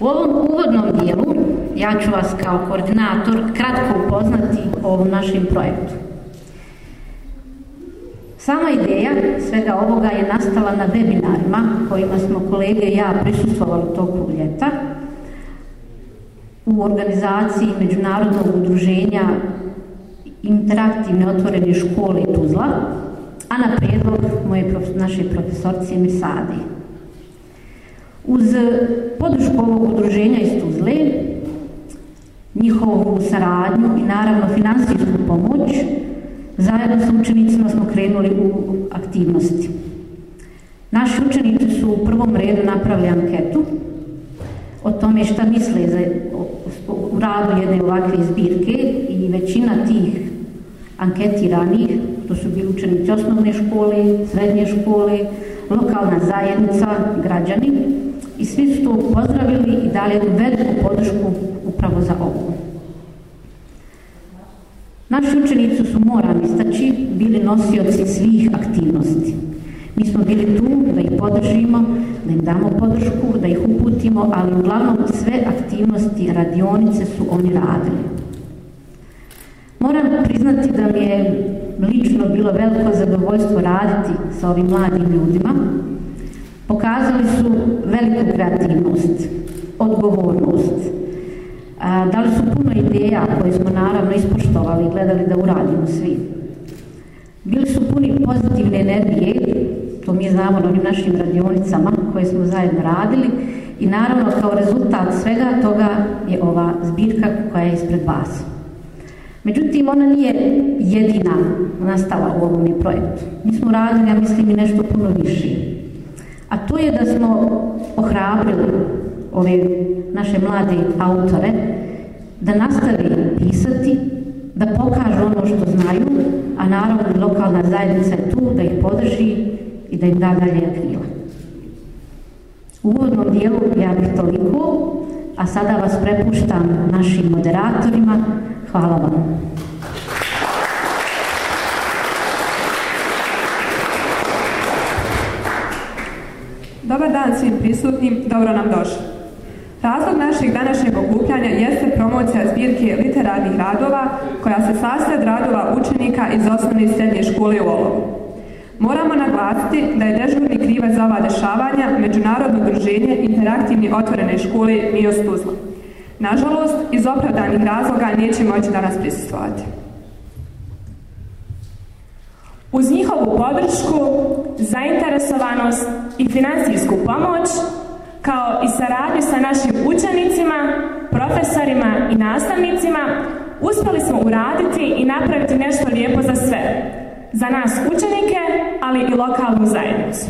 U ovom uvodnom dijelu ja ću vas kao koordinator kratko upoznati o ovom našem projektu. Sama ideja svega ovoga je nastala na webinarima kojima smo kolege i ja prisustvovali toku ljeta u organizaciji Međunarodnog udruženja interaktivne otvorene škole Tuzla, a na prijedlog moje naše profesorci Mesadi. Uz podršku ovog udruženja iz Tuzle, njihovu saradnju i naravno financijsku pomoć, zajedno sa učenicima smo krenuli u aktivnosti. Naši učenici su u prvom redu napravili anketu o tome šta misle za, u radu jedne ovakve zbirke i većina tih anketiranih, to su bili učenici osnovne škole, srednje škole, lokalna zajednica, građani, i svi su to pozdravili i dali jednu veliku podršku upravo za ovu. Naši učenici su, moram istaći, bili nosioci svih aktivnosti. Mi smo bili tu da ih podržimo, da im damo podršku, da ih uputimo, ali uglavnom sve aktivnosti, radionice su oni radili. Moram priznati da mi je lično bilo veliko zadovoljstvo raditi sa ovim mladim ljudima, Pokazali su veliku kreativnost, odgovornost, dali su puno ideja koje smo naravno ispoštovali i gledali da uradimo svi. Bili su puni pozitivne energije, to mi znamo na onim našim radionicama koje smo zajedno radili i naravno kao rezultat svega toga je ova zbirka koja je ispred vas. Međutim, ona nije jedina nastala u ovom projektu. Mi smo radili, ja mislim, i nešto puno više. A to je da smo ohrabrili ove naše mlade autore da nastavi pisati, da pokažu ono što znaju, a naravno lokalna zajednica je tu da ih podrži i da im da dalje krila. U uvodnom dijelu ja bih toliko, a sada vas prepuštam našim moderatorima. Hvala vam. Dobar dan svim prisutnim, dobro nam došli. Razlog našeg današnjeg okupljanja jeste promocija zbirke literarnih radova koja se sastavlja od radova učenika iz osnovne i srednje škole u Olovu. Moramo naglasiti da je dežurni krivac za ova dešavanja Međunarodno druženje interaktivni otvorene škole Mio Stuzla. Nažalost, iz opravdanih razloga neće moći danas prisustvovati. Uz njihovu podršku, zainteresovanost i financijsku pomoć, kao i saradnju sa našim učenicima, profesorima i nastavnicima, uspjeli smo uraditi i napraviti nešto lijepo za sve. Za nas učenike, ali i lokalnu zajednicu.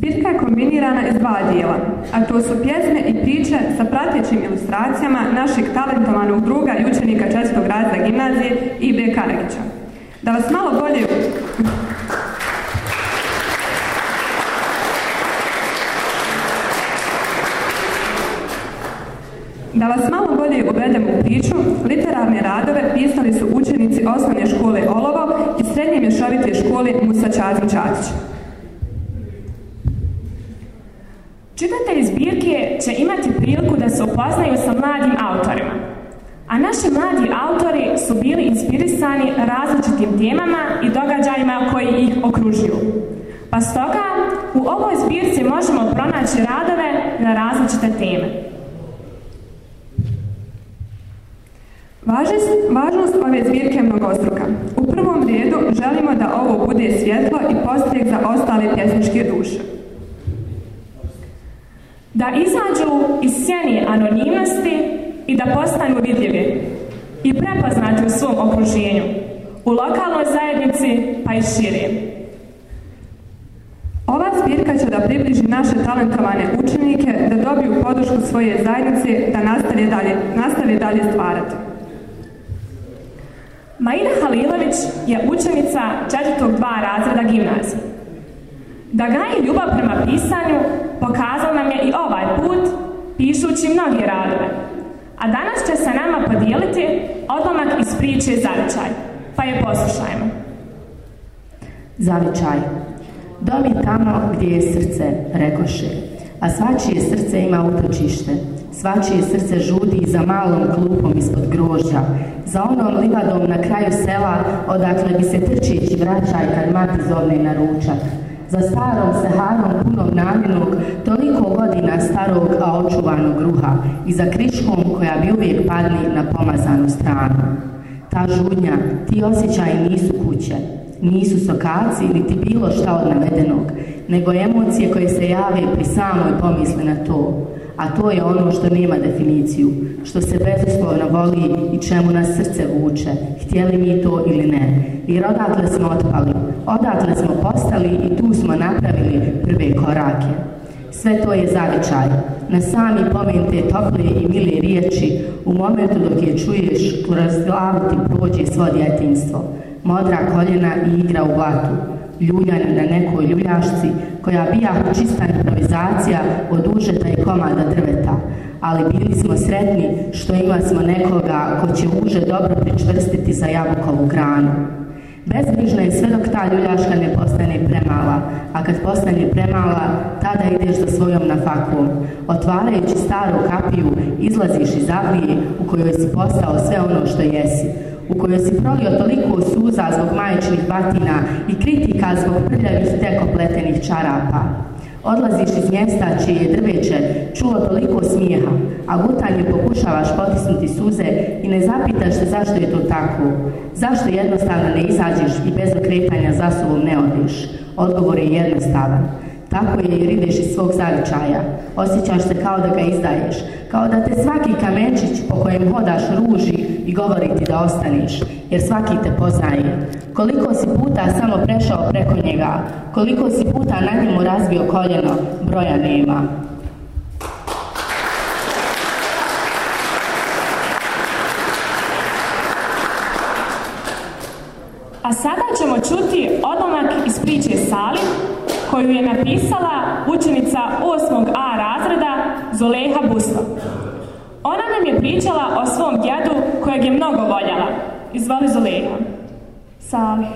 Zbirka je kombinirana iz dva dijela, a to su pjesme i priče sa pratećim ilustracijama našeg talentovanog druga i učenika četvrtog razda gimnazije I.B. Karagića. Da vas malo bolje... Da vas malo bolje uvedem u priču, literarne radove pisali su učenici osnovne škole Olovo i srednje mješovite škole Musa Čazim Čačić. Čitatelji zbirke će imati priliku da se upoznaju sa mladim autorima. A naši mladi autori su bili inspirisani različitim temama i događajima koji ih okružuju. Pa stoga u ovoj zbirci možemo pronaći radove na različite teme. Važnost, ove zbirke je mnogostruka. U prvom redu želimo da ovo bude svjetlo i postrijek za ostale pjesničke duše da izađu iz sjeni anonimnosti i da postanu vidljivi i prepoznati u svom okruženju, u lokalnoj zajednici pa i širi. Ova zbirka će da približi naše talentovane učenike da dobiju podršku svoje zajednice da nastave dalje, nastave dalje stvarati. Maina Halilović je učenica 4. dva razreda gimnazije. Da gaji ljubav prema pisanju pokazao nam je i ovaj put pišući mnogi radove. A danas će se nama podijeliti odlomak iz priče Zavičaj, pa je poslušajmo. Zavičaj. Dom je tamo gdje je srce, rekoše, a svačije srce ima utočište. Svačije srce žudi za malom klupom ispod grožđa, za onom livadom na kraju sela odakle bi se trčići vraćaj kad mati zovne na ručak za starom sehanom punom namjenog, toliko godina starog, a očuvanog ruha i za kriškom koja bi uvijek padli na pomazanu stranu. Ta žudnja, ti osjećaji nisu kuće, nisu sokaci niti bilo šta od navedenog, nego emocije koje se jave pri samoj pomisli na to, a to je ono što nema definiciju, što se bezoslovno voli i čemu nas srce vuče, htjeli mi to ili ne. Jer odatle smo otpali, odatle smo postali i tu smo napravili prve korake. Sve to je zavičaj. Na sami pomen te tople i mile riječi, u momentu dok je čuješ, kroz glavu ti prođe svo djetinstvo. Modra koljena i igra u blatu. Ljuljan na nekoj ljuljašci, koja bija čista improvizacija od užeta i komada drveta, ali bili smo sretni što ima smo nekoga ko će uže dobro pričvrstiti za jabukovu granu. Bezbrižna je sve dok ta ljuljaška ne postane premala, a kad postane premala, tada ideš za svojom na faku. Otvarajući staru kapiju, izlaziš iz avlije u kojoj si postao sve ono što jesi u kojoj si prolio toliko suza zbog maječnih batina i kritika zbog prljavih tekopletenih čarapa. Odlaziš iz mjesta čije je drveće čulo toliko smijeha, a gutanje pokušavaš potisnuti suze i ne zapitaš se zašto je to tako. Zašto jednostavno ne izađeš i bez okretanja za sobom ne odiš? Odgovor je jednostavan. Tako je i rideš iz svog zavičaja. Osjećaš se kao da ga izdaješ. Kao da te svaki kamenčić po kojem hodaš ruži i govori ti da ostaniš. Jer svaki te poznaje. Koliko si puta samo prešao preko njega. Koliko si puta na njemu razbio koljeno. Broja nema. A sada ćemo čuti odlomak iz priče Sali koju je napisala učenica 8a razreda Zuleha Busto. Ona nam je pričala o svom djedu kojeg je mnogo voljela. Izvali zoleha. Salih.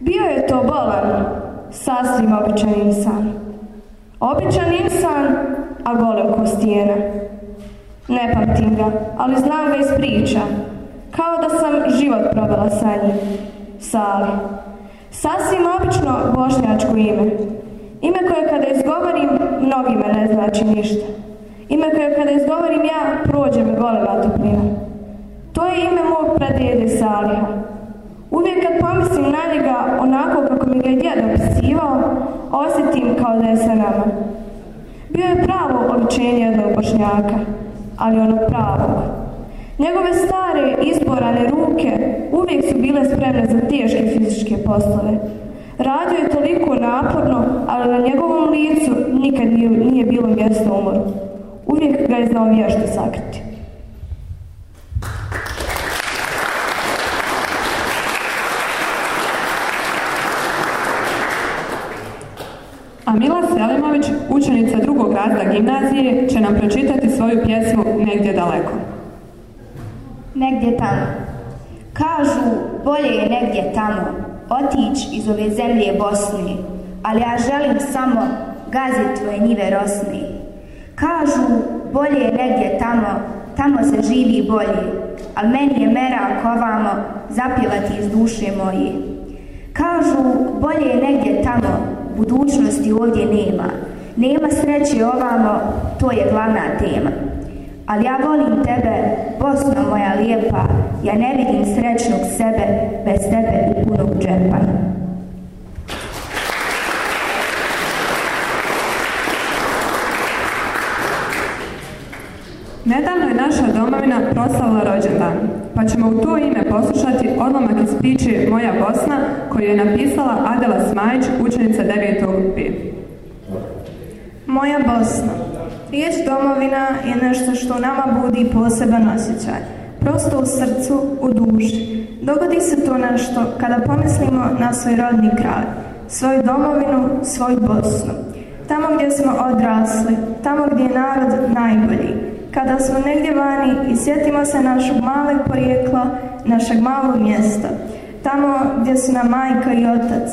Bio je to bolan, sasvim običan insan. Običan insan, a golem ko stijena. Ne pamtim ga, ali znam ga iz priča. Kao da sam život provela sa njim. Sali. Sasvim obično bošnjačko ime. Ime koje kada izgovorim, mnogima ne znači ništa. Ime koje kada izgovorim ja, prođe me golema toplina. To je ime mog pradjede Saliha. Uvijek kad pomislim na njega, onako kako mi ga je djed opisivao, osjetim kao da je sa nama. Bio je pravo oličenje jednog bošnjaka, ali ono pravo. Njegove stare izborane ruke uvijek su bile spremne za teške fizičke poslove. Radio je toliko naporno, ali na njegovom licu nikad nije bilo mjesto umoru. Uvijek ga je znao vješto sakriti. A Mila Selimović, učenica drugog razda gimnazije, će nam pročitati svoju pjesmu Negdje daleko negdje tamo. Kažu, bolje je negdje tamo, otić iz ove zemlje Bosne, ali ja želim samo gazit tvoje njive rosne. Kažu, bolje je negdje tamo, tamo se živi bolje, ali meni je mera ovamo zapjevati iz duše moje. Kažu, bolje je negdje tamo, budućnosti ovdje nema. Nema sreće ovamo, to je glavna tema. Ali ja volim tebe, lijepa, ja ne vidim srećnog sebe bez tebe u punog džepa. Nedavno je naša domovina proslavila rođendan, pa ćemo u to ime poslušati odlomak iz priče Moja Bosna koju je napisala Adela Smajić, učenica 9. Moja Bosna. Riječ domovina je nešto što nama budi poseban osjećaj prosto u srcu, u duši. Dogodi se to nešto kada pomislimo na svoj rodni kraj, svoju domovinu, svoju Bosnu. Tamo gdje smo odrasli, tamo gdje je narod najbolji. Kada smo negdje vani i sjetimo se našeg malog porijekla, našeg malog mjesta. Tamo gdje su nam majka i otac,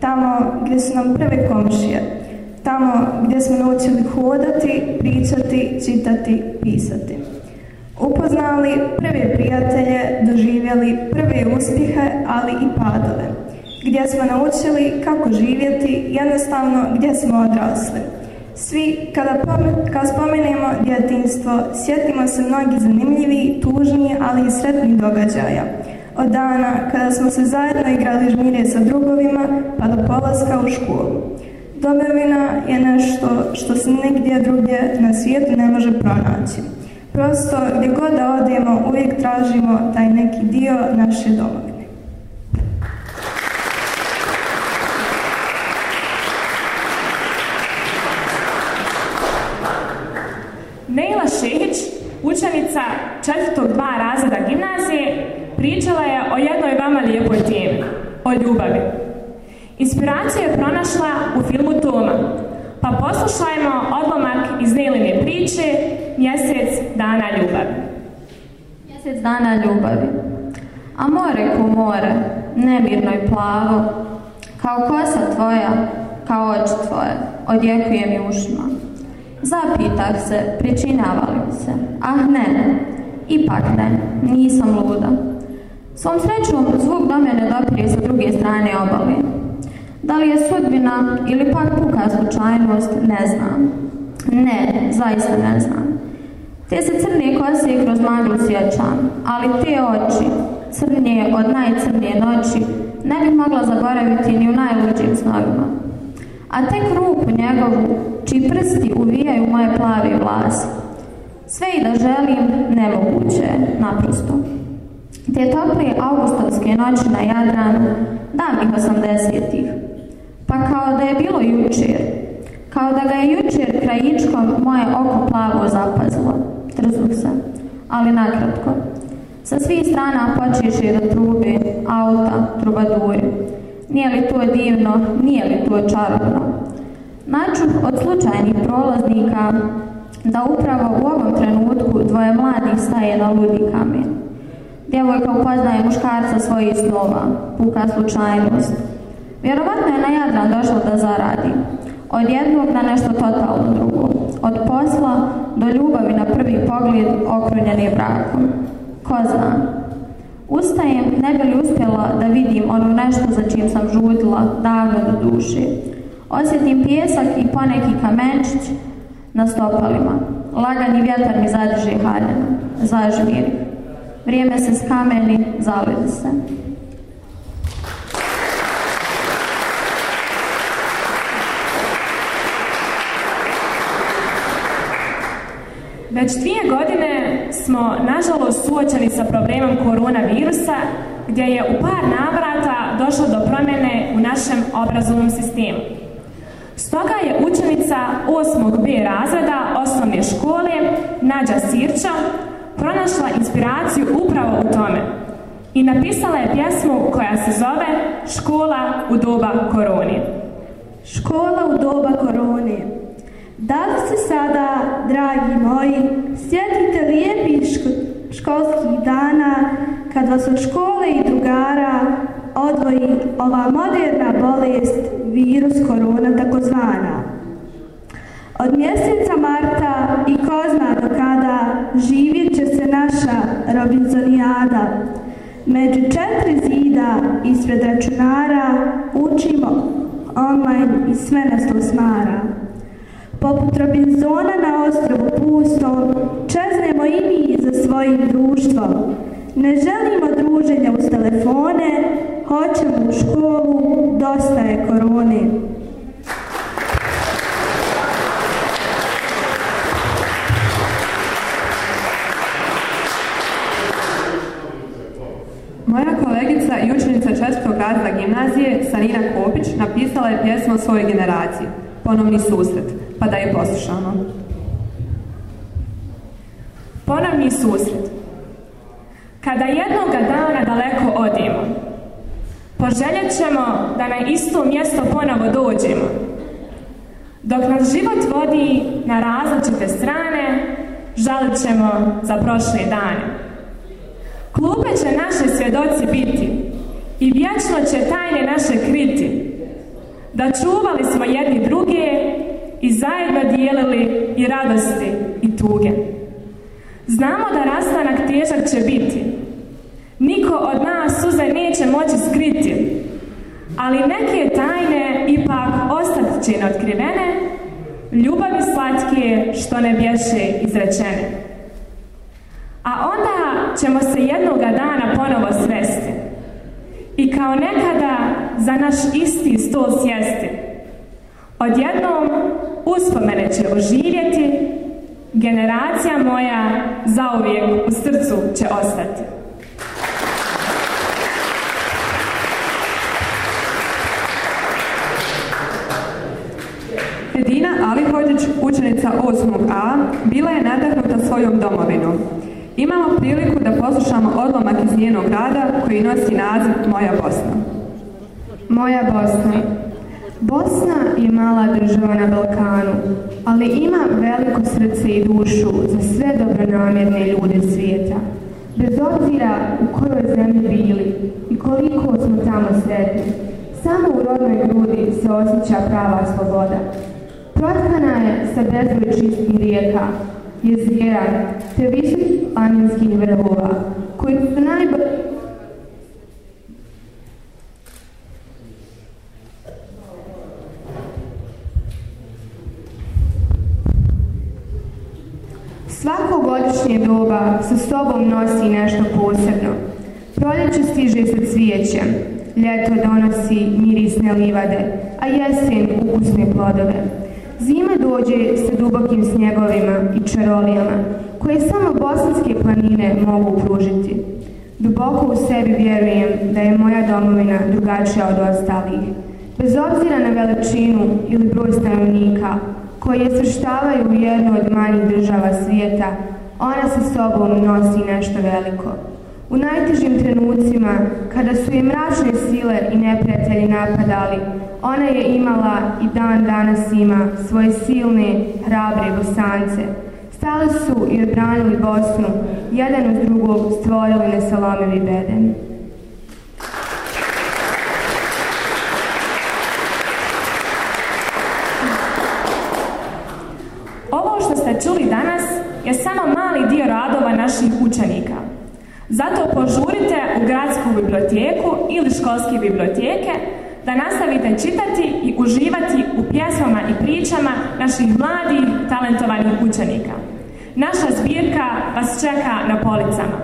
tamo gdje su nam prve komšije, tamo gdje smo naučili hodati, pričati, čitati, pisati upoznali prve prijatelje, doživjeli prve uspjehe, ali i padove, gdje smo naučili kako živjeti, jednostavno gdje smo odrasli. Svi, kada, spomenemo djetinstvo, sjetimo se mnogi zanimljivi, tužni, ali i sretni događaja. Od dana kada smo se zajedno igrali žmire sa drugovima, pa do polaska u školu. Domovina je nešto što se nigdje drugdje na svijetu ne može pronaći. Prosto, gdje god da odemo, uvijek tražimo taj neki dio naše domovine. Neila Šehić, učenica četvrtog dva razreda gimnazije, pričala je o jednoj vama lijepoj temi, o ljubavi. Inspiraciju je pronašla u filmu Toma, pa poslušajmo odlomak iz Niline priče Mjesec dana ljubavi. Mjesec dana ljubavi. A more ko more, nemirno i plavo, kao kosa tvoja, kao oči tvoje, odjekuje mi ušima. Zapitah se, pričinjava li se? Ah ne, ipak ne, nisam luda. Svom srećom zvuk do mene doprije sa druge strane obale, da li je sudbina ili pak puka slučajnost, ne znam. Ne, zaista ne znam. Te se crne kose kroz maglu sjećam, ali te oči, crnije od najcrnije noći, ne bih mogla zaboraviti ni u najluđim snovima. A tek ruku njegovu, čiji prsti uvijaju moje plave vlasi. Sve i da želim, nemoguće je, naprosto. Te tople augustovske noći na Jadranu, davnih osamdesetih, pa kao da je bilo jučer, kao da ga je jučer krajičkom moje oko plavo zapazilo, Trzu se, ali nakratko. Sa svih strana počeše da trube, auta, trubaduri. Nije li to divno, nije li to čarobno? Načuh od slučajnih prolaznika da upravo u ovom trenutku dvoje mladih staje na ludi kamen. Djevojka upoznaje muškarca svojih snova, puka slučajnost, Vjerovatno je najadran došao da zaradi. Od jednog na nešto totalno drugo. Od posla do ljubavi na prvi pogled okrunjeni brakom. Ko zna? Ustajem, ne bi li uspjela da vidim ono nešto za čim sam žudila davno do duše. Osjetim pjesak i poneki kamenčić na stopalima. Lagani vjetar mi zadrži haljena. Zažmiri. Vrijeme se skameni, zaledi se. Već dvije godine smo, nažalost, suočeni sa problemom koronavirusa, gdje je u par navrata došlo do promjene u našem obrazovnom sistemu. Stoga je učenica 8B razreda osnovne škole Nađa Sirča pronašla inspiraciju upravo u tome i napisala je pjesmu koja se zove Škola u doba korone. Škola u doba korone da li se sada, dragi moji, sjetite lijepih školskih dana kad vas od škole i drugara odvoji ova moderna bolest virus korona takozvana? Od mjeseca marta i ko zna do kada živjet će se naša Robinsonijada. Među četiri zida ispred računara učimo online i sve nas to Poput Robinzona na ostrovu pusto, čeznemo i mi za svojim društvom. Ne želimo druženja uz telefone, hoćemo u školu, dosta je korone. Moja kolegica i učenica četvrtog razda gimnazije, Sanina Kopić, napisala je pjesmu o svojoj generaciji, Ponovni susret pa da je poslušamo. Ponovni susret. Kada jednoga dana daleko odimo, poželjet ćemo da na isto mjesto ponovo dođemo. Dok nas život vodi na različite strane, žalit ćemo za prošle dane. Klupe će naše svjedoci biti i vječno će tajne naše kriti. Da čuvali smo jedni druge, i zajedno dijelili i radosti i tuge. Znamo da rastanak težak će biti. Niko od nas suze neće moći skriti, ali neke tajne ipak ostat će neotkrivene, ljubavi slatke što ne bješe izrečene. A onda ćemo se jednoga dana ponovo svesti i kao nekada za naš isti stol sjesti. Odjednom Uspomene će oživjeti, generacija moja zauvijek u srcu će ostati. Edina Alihođić, učenica 8a, bila je nadahnuta svojom domovinom. Imamo priliku da poslušamo odlomak iz njenog rada koji nosi naziv Moja Bosna. Moja Bosna, Bosna je mala država na Balkanu, ali ima veliko srce i dušu za sve dobronamjerne ljude svijeta. Bez obzira u kojoj zemlji bili i koliko smo tamo sretni, samo u rodnoj grudi se osjeća prava sloboda. Protkana je sa bezbroj čistih rijeka, jezera te visokih planinskih vrhova, koji su najbolji Svako godišnje doba sa sobom nosi nešto posebno. Proljeće stiže sa cvijećem, ljeto donosi mirisne livade, a jesen ukusne plodove. Zima dođe sa dubokim snjegovima i čarolijama, koje samo bosanske planine mogu pružiti. Duboko u sebi vjerujem da je moja domovina drugačija od ostalih. Bez obzira na veličinu ili broj stanovnika, koje je svrštavaju u jednu od manjih država svijeta, ona sa sobom nosi nešto veliko. U najtežim trenucima, kada su je mračne sile i neprijatelji napadali, ona je imala i dan danas ima svoje silne, hrabre bosance. Stali su i odbranili Bosnu, jedan od drugog stvorili nesalomivi beden. naših učenika. Zato požurite u gradsku biblioteku ili školske biblioteke da nastavite čitati i uživati u pjesmama i pričama naših mladih, talentovanih učenika. Naša zbirka vas čeka na policama.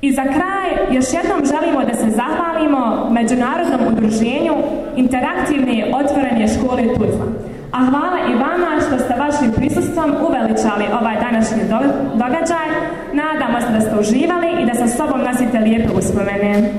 I za kraj još jednom želimo da se zahvalimo Međunarodnom udruženju Interaktivne otvorenje škole Tuzla a hvala i vama što ste vašim prisustvom uveličali ovaj današnji događaj. Nadamo se da ste uživali i da sa sobom nosite lijepe uspomene.